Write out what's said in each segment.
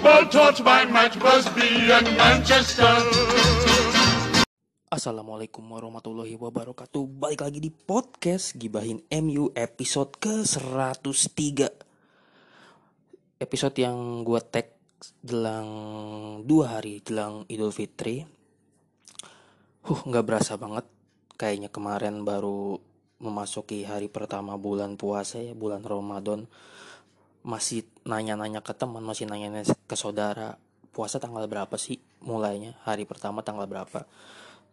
football taught by Matt Busby and Manchester. Assalamualaikum warahmatullahi wabarakatuh. Balik lagi di podcast Gibahin MU episode ke-103. Episode yang gue tag jelang dua hari jelang Idul Fitri. Huh gak berasa banget. Kayaknya kemarin baru memasuki hari pertama bulan puasa ya Bulan Ramadan. Masih nanya-nanya ke teman Masih nanya-nanya ke saudara Puasa tanggal berapa sih mulainya? Hari pertama tanggal berapa?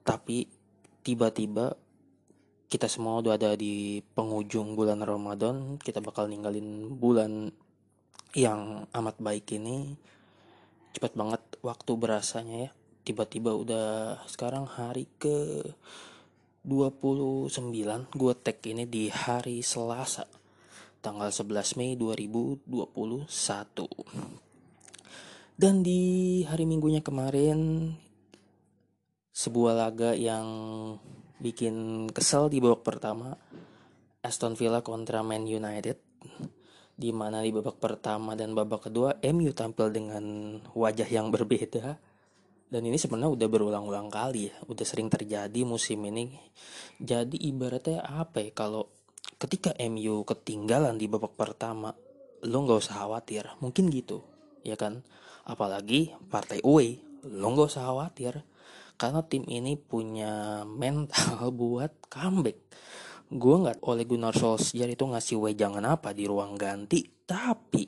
Tapi tiba-tiba kita semua udah ada di penghujung bulan Ramadan kita bakal ninggalin bulan yang amat baik ini. Cepat banget waktu berasanya ya. Tiba-tiba udah sekarang hari ke 29 gue tag ini di hari Selasa tanggal 11 Mei 2021 dan di hari minggunya kemarin sebuah laga yang bikin kesel di babak pertama Aston Villa kontra Man United di mana di babak pertama dan babak kedua MU tampil dengan wajah yang berbeda. Dan ini sebenarnya udah berulang-ulang kali ya udah sering terjadi musim ini. Jadi ibaratnya apa ya kalau ketika MU ketinggalan di babak pertama lo nggak usah khawatir. Mungkin gitu ya kan? Apalagi partai away lo nggak usah khawatir. Karena tim ini punya mental buat comeback. Gue nggak oleh Gunnar Solskjaer itu ngasih wejangan apa di ruang ganti, tapi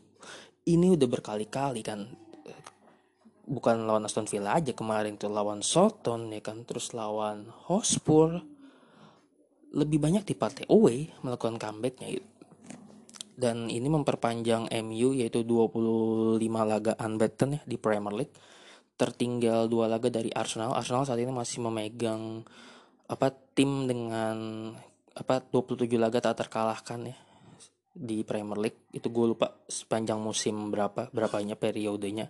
ini udah berkali-kali kan. Bukan lawan Aston Villa aja kemarin tuh lawan Soton ya kan? Terus lawan Hotspur lebih banyak di partai away melakukan comebacknya dan ini memperpanjang MU yaitu 25 laga unbeaten ya di Premier League tertinggal dua laga dari Arsenal. Arsenal saat ini masih memegang apa tim dengan apa 27 laga tak terkalahkan ya di Premier League. Itu gue lupa sepanjang musim berapa berapanya periodenya.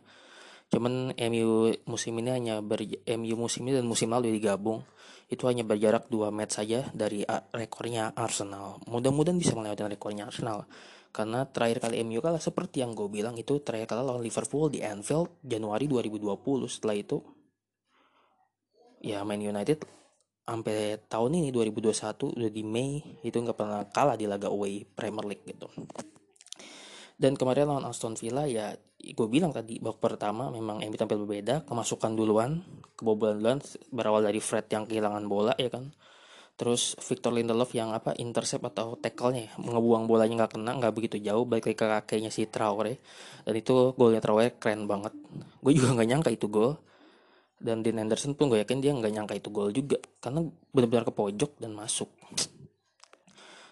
Cuman MU musim ini hanya ber, MU musim ini dan musim lalu digabung itu hanya berjarak dua match saja dari rekornya Arsenal. Mudah-mudahan bisa melewati rekornya Arsenal. Karena terakhir kali MU kalah seperti yang gue bilang itu terakhir kali lawan Liverpool di Anfield Januari 2020 setelah itu ya Man United sampai tahun ini 2021 udah di Mei itu nggak pernah kalah di laga away Premier League gitu. Dan kemarin lawan Aston Villa ya gue bilang tadi babak pertama memang MU tampil berbeda kemasukan duluan kebobolan duluan berawal dari Fred yang kehilangan bola ya kan? Terus Victor Lindelof yang apa intercept atau tackle-nya ngebuang bolanya nggak kena nggak begitu jauh balik ke kakeknya si Traore. Dan itu golnya Traore keren banget. Gue juga nggak nyangka itu gol. Dan Dean Anderson pun gue yakin dia nggak nyangka itu gol juga karena benar-benar ke pojok dan masuk.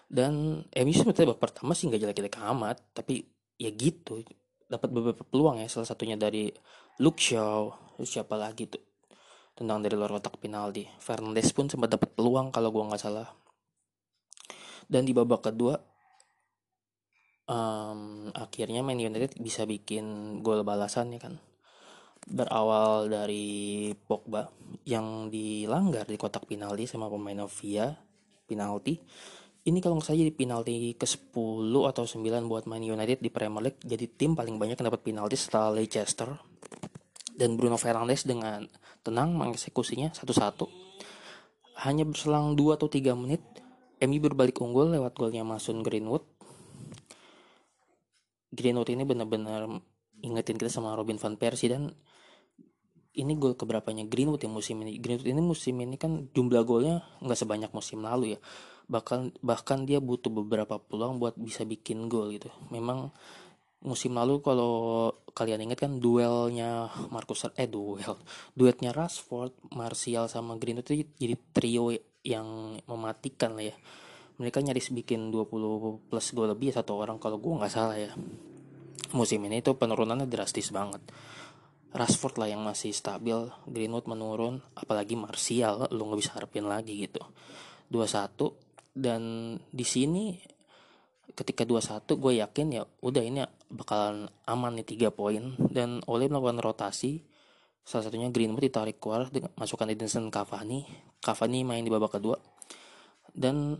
Dan MU sebetulnya babak pertama sih nggak jelek-jelek amat tapi ya gitu dapat beberapa peluang ya salah satunya dari Luke Shaw siapa lagi tuh tentang dari luar kotak penalti. Fernandes pun sempat dapat peluang kalau gue nggak salah. Dan di babak kedua um, akhirnya Man United bisa bikin gol balasan ya kan. Berawal dari Pogba yang dilanggar di kotak penalti sama pemain Novia penalti. Ini kalau nggak salah jadi penalti ke-10 atau 9 buat Man United di Premier League. Jadi tim paling banyak yang dapat penalti setelah Leicester dan Bruno Fernandes dengan tenang mengeksekusinya satu-satu. Hanya berselang 2 atau 3 menit, MU berbalik unggul lewat golnya Mason Greenwood. Greenwood ini benar-benar ingetin kita sama Robin van Persie dan ini gol keberapanya Greenwood yang musim ini. Greenwood ini musim ini kan jumlah golnya nggak sebanyak musim lalu ya. Bahkan bahkan dia butuh beberapa peluang buat bisa bikin gol gitu. Memang musim lalu kalau kalian ingat kan duelnya Marcus eh duel. Duetnya Rashford, Martial sama Greenwood itu jadi trio yang mematikan lah ya. Mereka nyaris bikin 20 plus gol lebih satu orang kalau gue nggak salah ya. Musim ini itu penurunannya drastis banget. Rashford lah yang masih stabil Greenwood menurun apalagi Martial lu nggak bisa harapin lagi gitu. 2-1 dan di sini ketika 2-1 gue yakin ya udah ini bakalan aman nih 3 poin. Dan oleh melakukan rotasi. Salah satunya Greenwood ditarik keluar dengan masukkan Edinson Cavani. Cavani main di babak kedua. Dan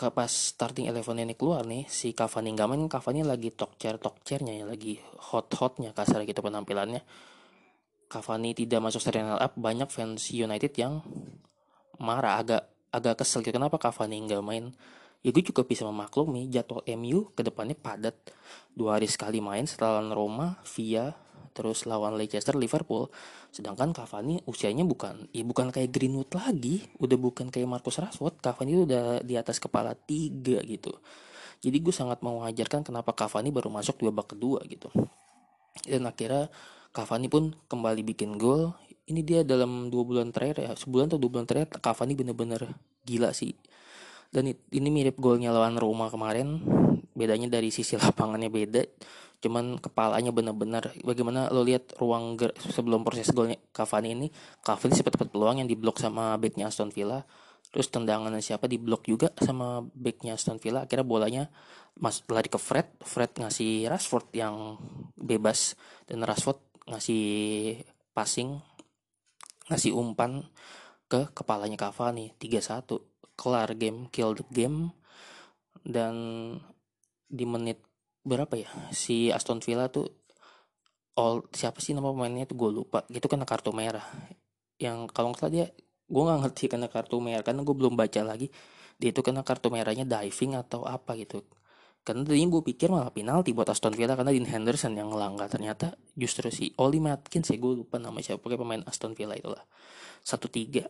pas starting eleven ini keluar nih si Cavani nggak main Cavani lagi talk chair talk chairnya ya lagi hot hotnya kasar gitu penampilannya. Cavani tidak masuk starting up banyak fans United yang marah agak agak kesel gitu kenapa Cavani nggak main? Ya gue juga bisa memaklumi jadwal MU ke depannya padat. Dua hari sekali main setelah Roma via terus lawan Leicester Liverpool. Sedangkan Cavani usianya bukan ya bukan kayak Greenwood lagi udah bukan kayak Marcus Rashford. Cavani itu udah di atas kepala tiga gitu. Jadi gue sangat mewajarkan kenapa Cavani baru masuk di babak kedua gitu. Dan akhirnya Cavani pun kembali bikin gol ini dia dalam dua bulan terakhir ya sebulan atau dua bulan terakhir Cavani bener-bener gila sih. Dan ini mirip golnya lawan Roma kemarin. Bedanya dari sisi lapangannya beda cuman kepalanya benar-benar bagaimana lo lihat ruang sebelum proses golnya Cavani ini Cavani sempat dapat peluang yang diblok sama backnya Aston Villa. Terus tendangan siapa diblok juga sama backnya Aston Villa. Akhirnya bolanya mas lari ke Fred Fred ngasih Rashford yang bebas. Dan Rashford ngasih passing ngasih umpan ke kepalanya Cavani 3-1 kelar game kill the game. Dan di menit berapa ya si Aston Villa tuh all siapa sih nama pemainnya tuh gue lupa. Gitu kena kartu merah. Yang kalau nggak salah dia gue nggak ngerti kena kartu merah karena gue belum baca lagi. Dia itu kena kartu merahnya diving atau apa gitu karena tadinya gue pikir malah penalti buat Aston Villa karena Dean Henderson yang ngelanggar. Ternyata justru si Oli Matkins ya gue lupa nama siapa pakai pemain Aston Villa itulah. Satu tiga.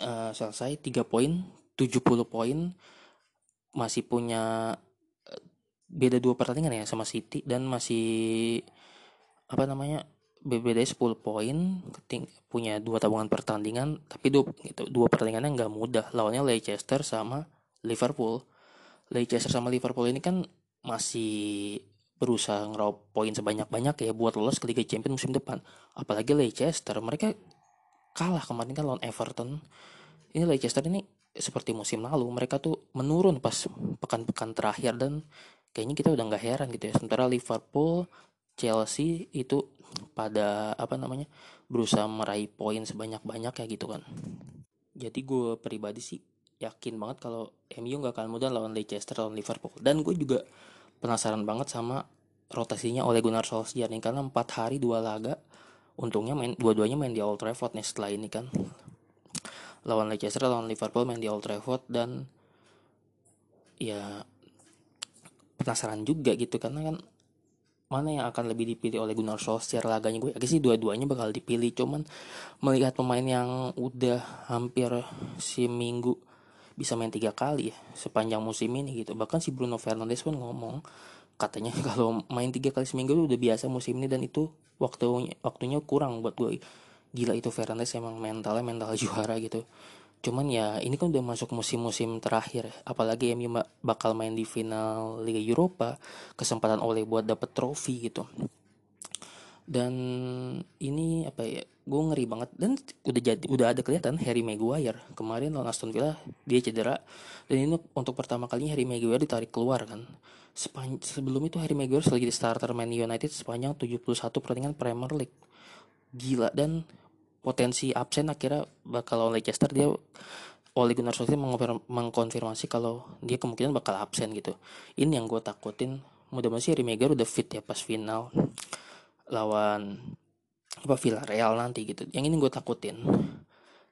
Uh, selesai tiga poin 70 poin. Masih punya beda dua pertandingan ya sama City dan masih apa namanya beda 10 poin punya dua tabungan pertandingan tapi dua gitu, dua pertandingannya nggak mudah. Lawannya Leicester sama Liverpool Leicester sama Liverpool ini kan masih berusaha ngeraup poin sebanyak-banyak ya buat lolos ke Liga Champions musim depan. Apalagi Leicester mereka kalah kemarin kan lawan Everton. Ini Leicester ini seperti musim lalu mereka tuh menurun pas pekan-pekan terakhir dan kayaknya kita udah nggak heran gitu ya. Sementara Liverpool Chelsea itu pada apa namanya berusaha meraih poin sebanyak-banyak kayak gitu kan. Jadi gue pribadi sih yakin banget kalau MU nggak akan mudah lawan Leicester lawan Liverpool. Dan gue juga penasaran banget sama rotasinya oleh Gunnar Solskjaer nih karena empat hari dua laga untungnya main dua-duanya main di Old Trafford nih setelah ini kan. Lawan Leicester lawan Liverpool main di Old Trafford dan ya penasaran juga gitu karena kan mana yang akan lebih dipilih oleh Gunnar Solskjaer laganya. Gue yakin sih dua-duanya bakal dipilih cuman melihat pemain yang udah hampir seminggu bisa main tiga kali ya sepanjang musim ini gitu. Bahkan si Bruno Fernandes pun ngomong katanya kalau main tiga kali seminggu udah biasa musim ini dan itu waktunya waktunya kurang buat gue gila itu Fernandes emang mentalnya mental juara gitu. Cuman ya ini kan udah masuk musim-musim terakhir. Apalagi MU bakal main di final Liga Eropa, kesempatan oleh buat dapet trofi gitu. Dan ini apa ya? Gue ngeri banget dan udah jadi udah ada kelihatan Harry Maguire kemarin lawan Aston Villa dia cedera dan ini untuk pertama kalinya Harry Maguire ditarik keluar kan. Sepan sebelum itu Harry Maguire sebagai starter Man United sepanjang 71 pertandingan Premier League. Gila dan potensi absen akhirnya bakal lawan Leicester dia oleh Gunnar Solskjaer mengkonfirmasi kalau dia kemungkinan bakal absen gitu. Ini yang gue takutin. Mudah-mudahan sih Rimegar udah fit ya pas final lawan apa Villarreal nanti gitu. Yang ini gue takutin.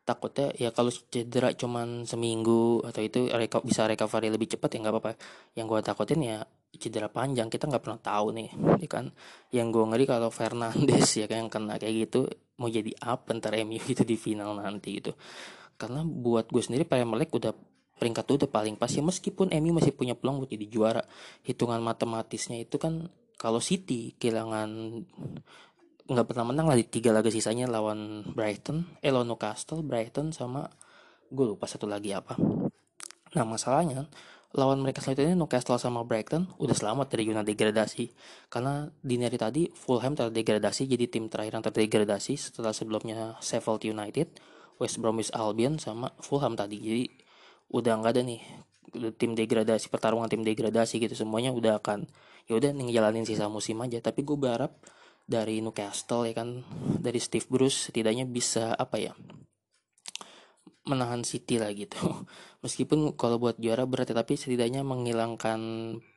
Takutnya ya kalau cedera cuman seminggu atau itu reka, bisa recovery lebih cepat ya nggak apa-apa. Yang gue takutin ya cedera panjang kita nggak pernah tahu nih, ya kan. Yang gue ngeri kalau Fernandes ya kan yang kena kayak gitu mau jadi apa ntar MU itu di final nanti gitu karena buat gue sendiri Premier League udah peringkat udah paling pas ya meskipun MU masih punya peluang buat jadi juara hitungan matematisnya itu kan kalau City kehilangan nggak pernah menang lah di tiga laga sisanya lawan Brighton eh lawan Newcastle Brighton sama gue lupa satu lagi apa. Nah masalahnya lawan mereka selanjutnya Newcastle sama Brighton udah selamat dari zona degradasi. Karena dini hari tadi Fulham terdegradasi jadi tim terakhir yang terdegradasi setelah sebelumnya Sheffield United, West Bromwich Albion sama Fulham tadi. Jadi udah nggak ada nih tim degradasi pertarungan tim degradasi gitu semuanya udah akan ya udah ngejalanin sisa musim aja tapi gue berharap dari Newcastle ya kan dari Steve Bruce setidaknya bisa apa ya menahan City lah gitu. Meskipun kalau buat juara berat ya, tapi setidaknya menghilangkan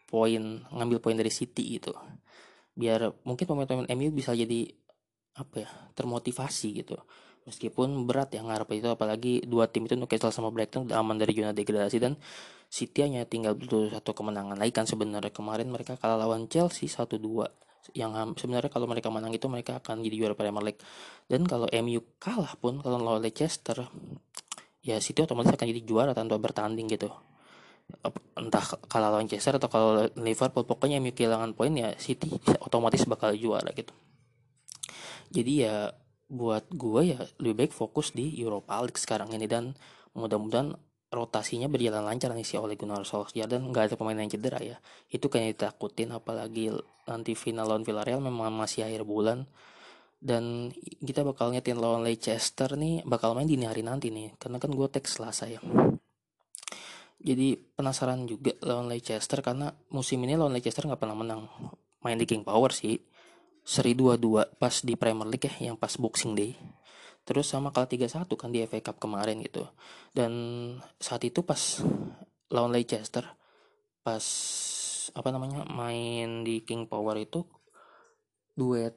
poin, ngambil poin dari City gitu. Biar mungkin pemain-pemain MU bisa jadi apa ya, termotivasi gitu. Meskipun berat ya ngarep itu apalagi dua tim itu Newcastle sama Brighton udah aman dari zona degradasi dan City hanya tinggal butuh satu kemenangan lagi kan sebenarnya. Kemarin mereka kalah lawan Chelsea 1-2 yang sebenarnya kalau mereka menang itu mereka akan jadi juara Premier League. Dan kalau MU kalah pun kalau lawan Leicester ya City otomatis akan jadi juara tanpa bertanding gitu. Entah kalah lawan Chelsea atau kalau Liverpool pokoknya MU kehilangan poin ya City otomatis bakal juara gitu. Jadi ya buat gue ya lebih baik fokus di Europa League sekarang ini dan mudah-mudahan rotasinya berjalan lancar nih si Ole Gunnar Solskjaer dan nggak ada pemain yang cedera ya. Itu kayak ditakutin apalagi nanti final lawan Villarreal memang masih akhir bulan. Dan kita bakal ngetin lawan Leicester nih bakal main dini hari nanti nih karena kan gue teks Selasa ya. Jadi penasaran juga lawan Leicester karena musim ini lawan Leicester nggak pernah menang. Main di King Power sih seri 2-2 pas di Premier League ya yang pas Boxing Day. Terus sama kalah 3-1 kan di FA Cup kemarin gitu. Dan saat itu pas lawan Leicester pas apa namanya main di King Power itu duet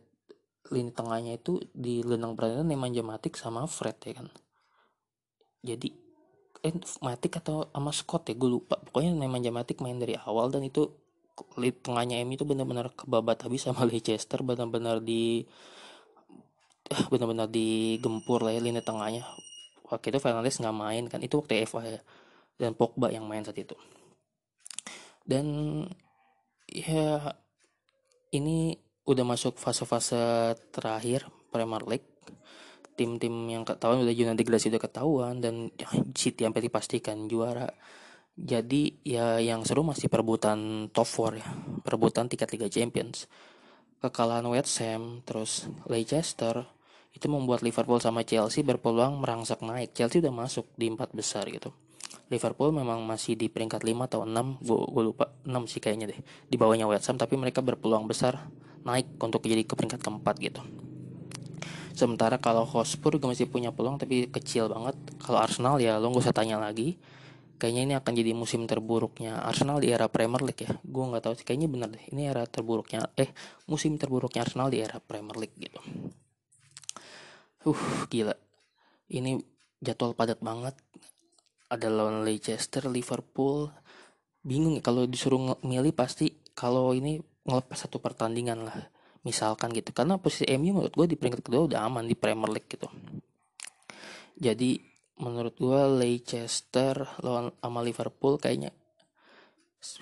lini tengahnya itu di Lenang Pradana Nemanja Matik sama Fred ya kan. Jadi eh Matik atau sama Scott ya gue lupa. Pokoknya Nemanja Matik main dari awal dan itu lini tengahnya M itu benar-benar kebabat habis sama Leicester benar-benar di benar-benar digempur lah ya lini tengahnya. Waktu itu Fernandes nggak main kan itu waktu Eva ya dan Pogba yang main saat itu. Dan ya ini udah masuk fase-fase terakhir Premier League. Tim-tim yang ketahuan udah zona degradasi udah ketahuan dan City sampai dipastikan juara jadi ya yang seru masih perebutan top 4 ya. Perebutan tiket Liga Champions. Kekalahan West Ham terus Leicester itu membuat Liverpool sama Chelsea berpeluang merangsak naik. Chelsea udah masuk di empat besar gitu. Liverpool memang masih di peringkat 5 atau 6 gue lupa 6 sih kayaknya deh di bawahnya West Ham tapi mereka berpeluang besar naik untuk jadi ke peringkat keempat gitu. Sementara kalau Hotspur juga masih punya peluang tapi kecil banget. Kalau Arsenal ya lo gak usah tanya lagi kayaknya ini akan jadi musim terburuknya Arsenal di era Premier League ya gue nggak tahu sih kayaknya bener deh ini era terburuknya eh musim terburuknya Arsenal di era Premier League gitu uh gila ini jadwal padat banget ada lawan Leicester, Liverpool. Bingung ya kalau disuruh milih pasti kalau ini ngelepas satu pertandingan lah. Misalkan gitu. Karena posisi MU menurut gue di peringkat kedua udah aman di Premier League gitu. Jadi menurut gue Leicester lawan sama Liverpool kayaknya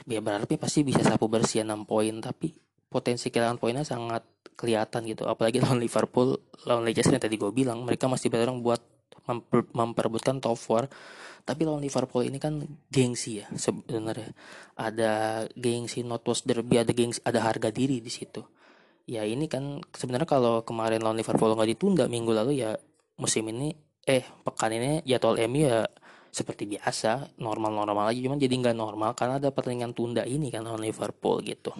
ya berarti pasti bisa sapu bersih 6 poin tapi potensi kehilangan poinnya sangat kelihatan gitu. Apalagi lawan Liverpool lawan Leicester yang tadi gue bilang mereka masih bertarung buat memper, memperebutkan top 4 tapi lawan Liverpool ini kan gengsi ya sebenarnya. Ada gengsi Northwest Derby ada gengsi ada harga diri di situ. Ya ini kan sebenarnya kalau kemarin lawan Liverpool nggak ditunda minggu lalu ya musim ini eh pekan ini jadwal MU ya seperti biasa normal-normal aja cuman jadi nggak normal karena ada pertandingan tunda ini kan lawan Liverpool gitu.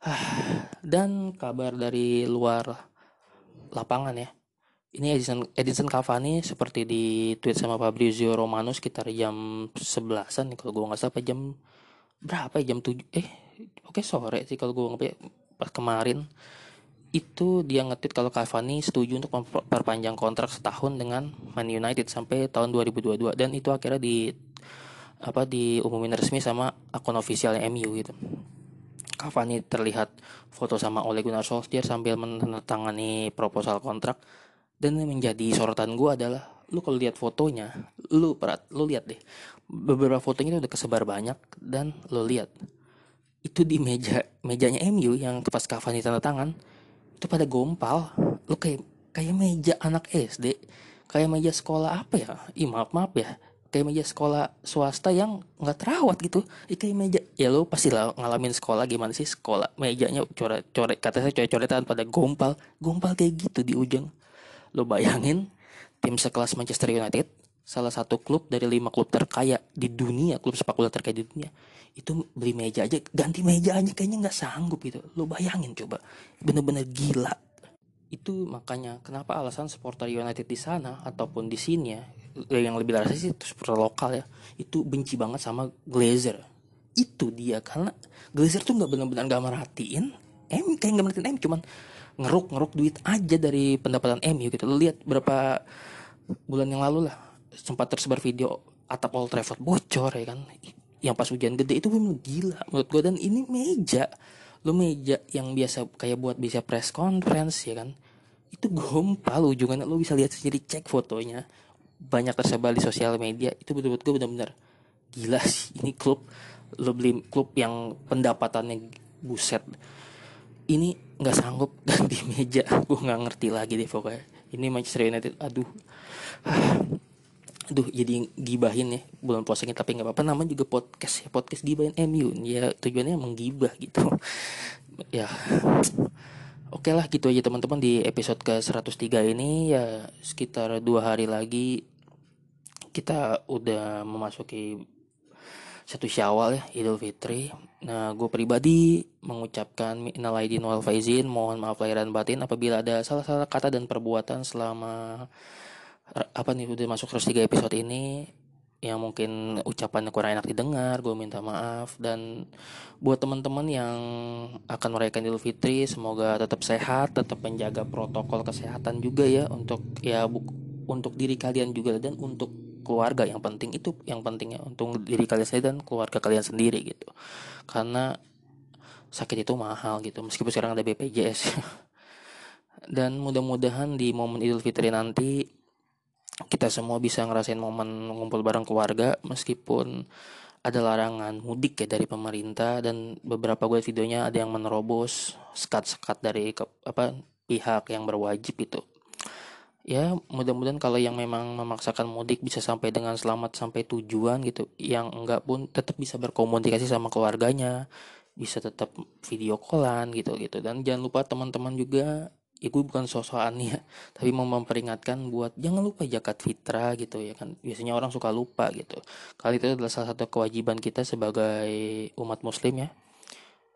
Dan kabar dari luar lapangan ya ini Edison Edison Cavani seperti di tweet sama Fabrizio Romano sekitar jam 11-an nih kalau gue nggak salah jam berapa ya jam 7 eh oke sore sih kalau gue nggak pas kemarin itu dia nge-tweet kalau Cavani setuju untuk memperpanjang kontrak setahun dengan Man United sampai tahun 2022 dan itu akhirnya di apa diumumin resmi sama akun ofisialnya MU gitu. Cavani terlihat foto sama Ole Gunnar Solskjaer sambil menandatangani proposal kontrak. Dan yang menjadi sorotan gue adalah lu kalau lihat fotonya lu perat lu lihat deh. Beberapa fotonya itu udah kesebar banyak dan lu lihat. Itu di meja mejanya MU yang pas Cavani tanda tangan itu pada gompal. Lu kayak kayak meja anak SD kayak meja sekolah apa ya? Ih maaf maaf ya. Kayak meja sekolah swasta yang nggak terawat gitu. Ya, kayak meja ya lo pasti lah ngalamin sekolah gimana sih? Sekolah mejanya coret coret kata saya coret coretan pada gompal. Gompal kayak gitu di ujung. Lo bayangin tim sekelas Manchester United salah satu klub dari lima klub terkaya di dunia klub sepak bola terkaya di dunia itu beli meja aja ganti meja aja kayaknya nggak sanggup gitu. Lo bayangin coba bener-bener gila. Itu makanya kenapa alasan supporter United di sana ataupun di sini ya yang lebih rasa sih itu supporter lokal ya itu benci banget sama Glazer. Itu dia karena Glazer tuh nggak benar-benar nggak merhatiin M kayak nggak merhatiin M cuman ngeruk ngeruk duit aja dari pendapatan MU gitu. Lo lihat berapa bulan yang lalu lah sempat tersebar video atap Old Trafford bocor ya kan? Yang pas hujan gede itu memang gila menurut gue dan ini meja. Lo meja yang biasa kayak buat bisa press conference ya kan? Itu gompal ujungannya lo bisa lihat sendiri cek fotonya. Banyak tersebar di sosial media. Itu betul-betul gue benar-benar gila sih. Ini klub lo beli klub yang pendapatannya buset. Ini nggak sanggup ganti meja. Gue nggak ngerti lagi deh pokoknya. Ini Manchester United aduh aduh jadi gibahin ya bulan puasa ini tapi nggak apa-apa. Namanya juga podcast ya podcast gibahin MU ya tujuannya menggibah gitu. Ya oke lah gitu aja teman-teman. Di episode ke 103 ini ya sekitar dua hari lagi kita udah memasuki satu syawal ya Idul Fitri. Nah gue pribadi mengucapkan minal aidin wal faizin. Mohon maaf lahir dan batin apabila ada salah-salah kata dan perbuatan selama apa nih udah masuk terus tiga episode ini yang mungkin ucapannya kurang enak didengar, gue minta maaf dan buat teman-teman yang akan merayakan Idul Fitri semoga tetap sehat, tetap menjaga protokol kesehatan juga ya untuk ya bu, untuk diri kalian juga dan untuk keluarga yang penting itu yang pentingnya untuk diri kalian sendiri dan keluarga kalian sendiri gitu. Karena sakit itu mahal gitu meskipun sekarang ada BPJS dan mudah-mudahan di momen Idul Fitri nanti kita semua bisa ngerasain momen ngumpul bareng keluarga meskipun ada larangan mudik ya dari pemerintah dan beberapa gue videonya ada yang menerobos sekat-sekat dari ke, apa pihak yang berwajib itu ya mudah-mudahan kalau yang memang memaksakan mudik bisa sampai dengan selamat sampai tujuan gitu. Yang enggak pun tetap bisa berkomunikasi sama keluarganya bisa tetap video callan gitu gitu dan jangan lupa teman-teman juga gue bukan sosokan ya tapi mau memperingatkan buat jangan lupa zakat fitrah gitu ya kan. Biasanya orang suka lupa gitu. Kali itu adalah salah satu kewajiban kita sebagai umat muslim ya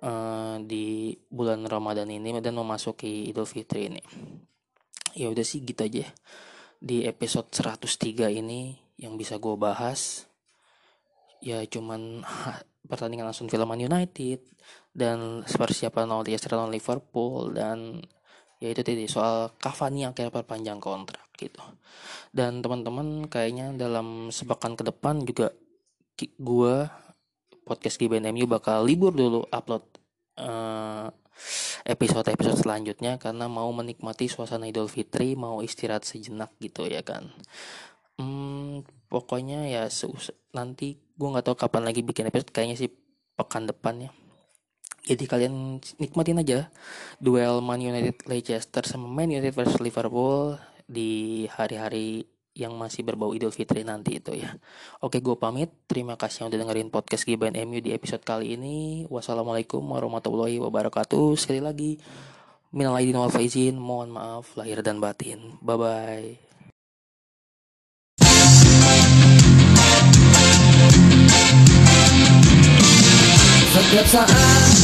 uh, di bulan Ramadan ini dan memasuki Idul Fitri ini. Ya udah sih gitu aja. Di episode 103 ini yang bisa gue bahas ya cuman pertandingan langsung filman United dan persiapan lawan Leicester lawan Liverpool dan yaitu tadi soal Cavani yang akhirnya perpanjang kontrak gitu. Dan teman-teman kayaknya dalam sepekan ke depan juga gue podcast di BNMU bakal libur dulu upload uh, episode-episode selanjutnya karena mau menikmati suasana Idul Fitri mau istirahat sejenak gitu ya kan. Hmm, pokoknya ya nanti gue nggak tahu kapan lagi bikin episode kayaknya sih pekan depan ya jadi kalian nikmatin aja duel Man United Leicester sama Man United versus Liverpool di hari-hari yang masih berbau Idul Fitri nanti itu ya. Oke, gue pamit. Terima kasih yang udah dengerin podcast Giban MU di episode kali ini. Wassalamualaikum warahmatullahi wabarakatuh. Sekali lagi, minal aidin wal faizin. Mohon maaf lahir dan batin. Bye bye. Setiap saat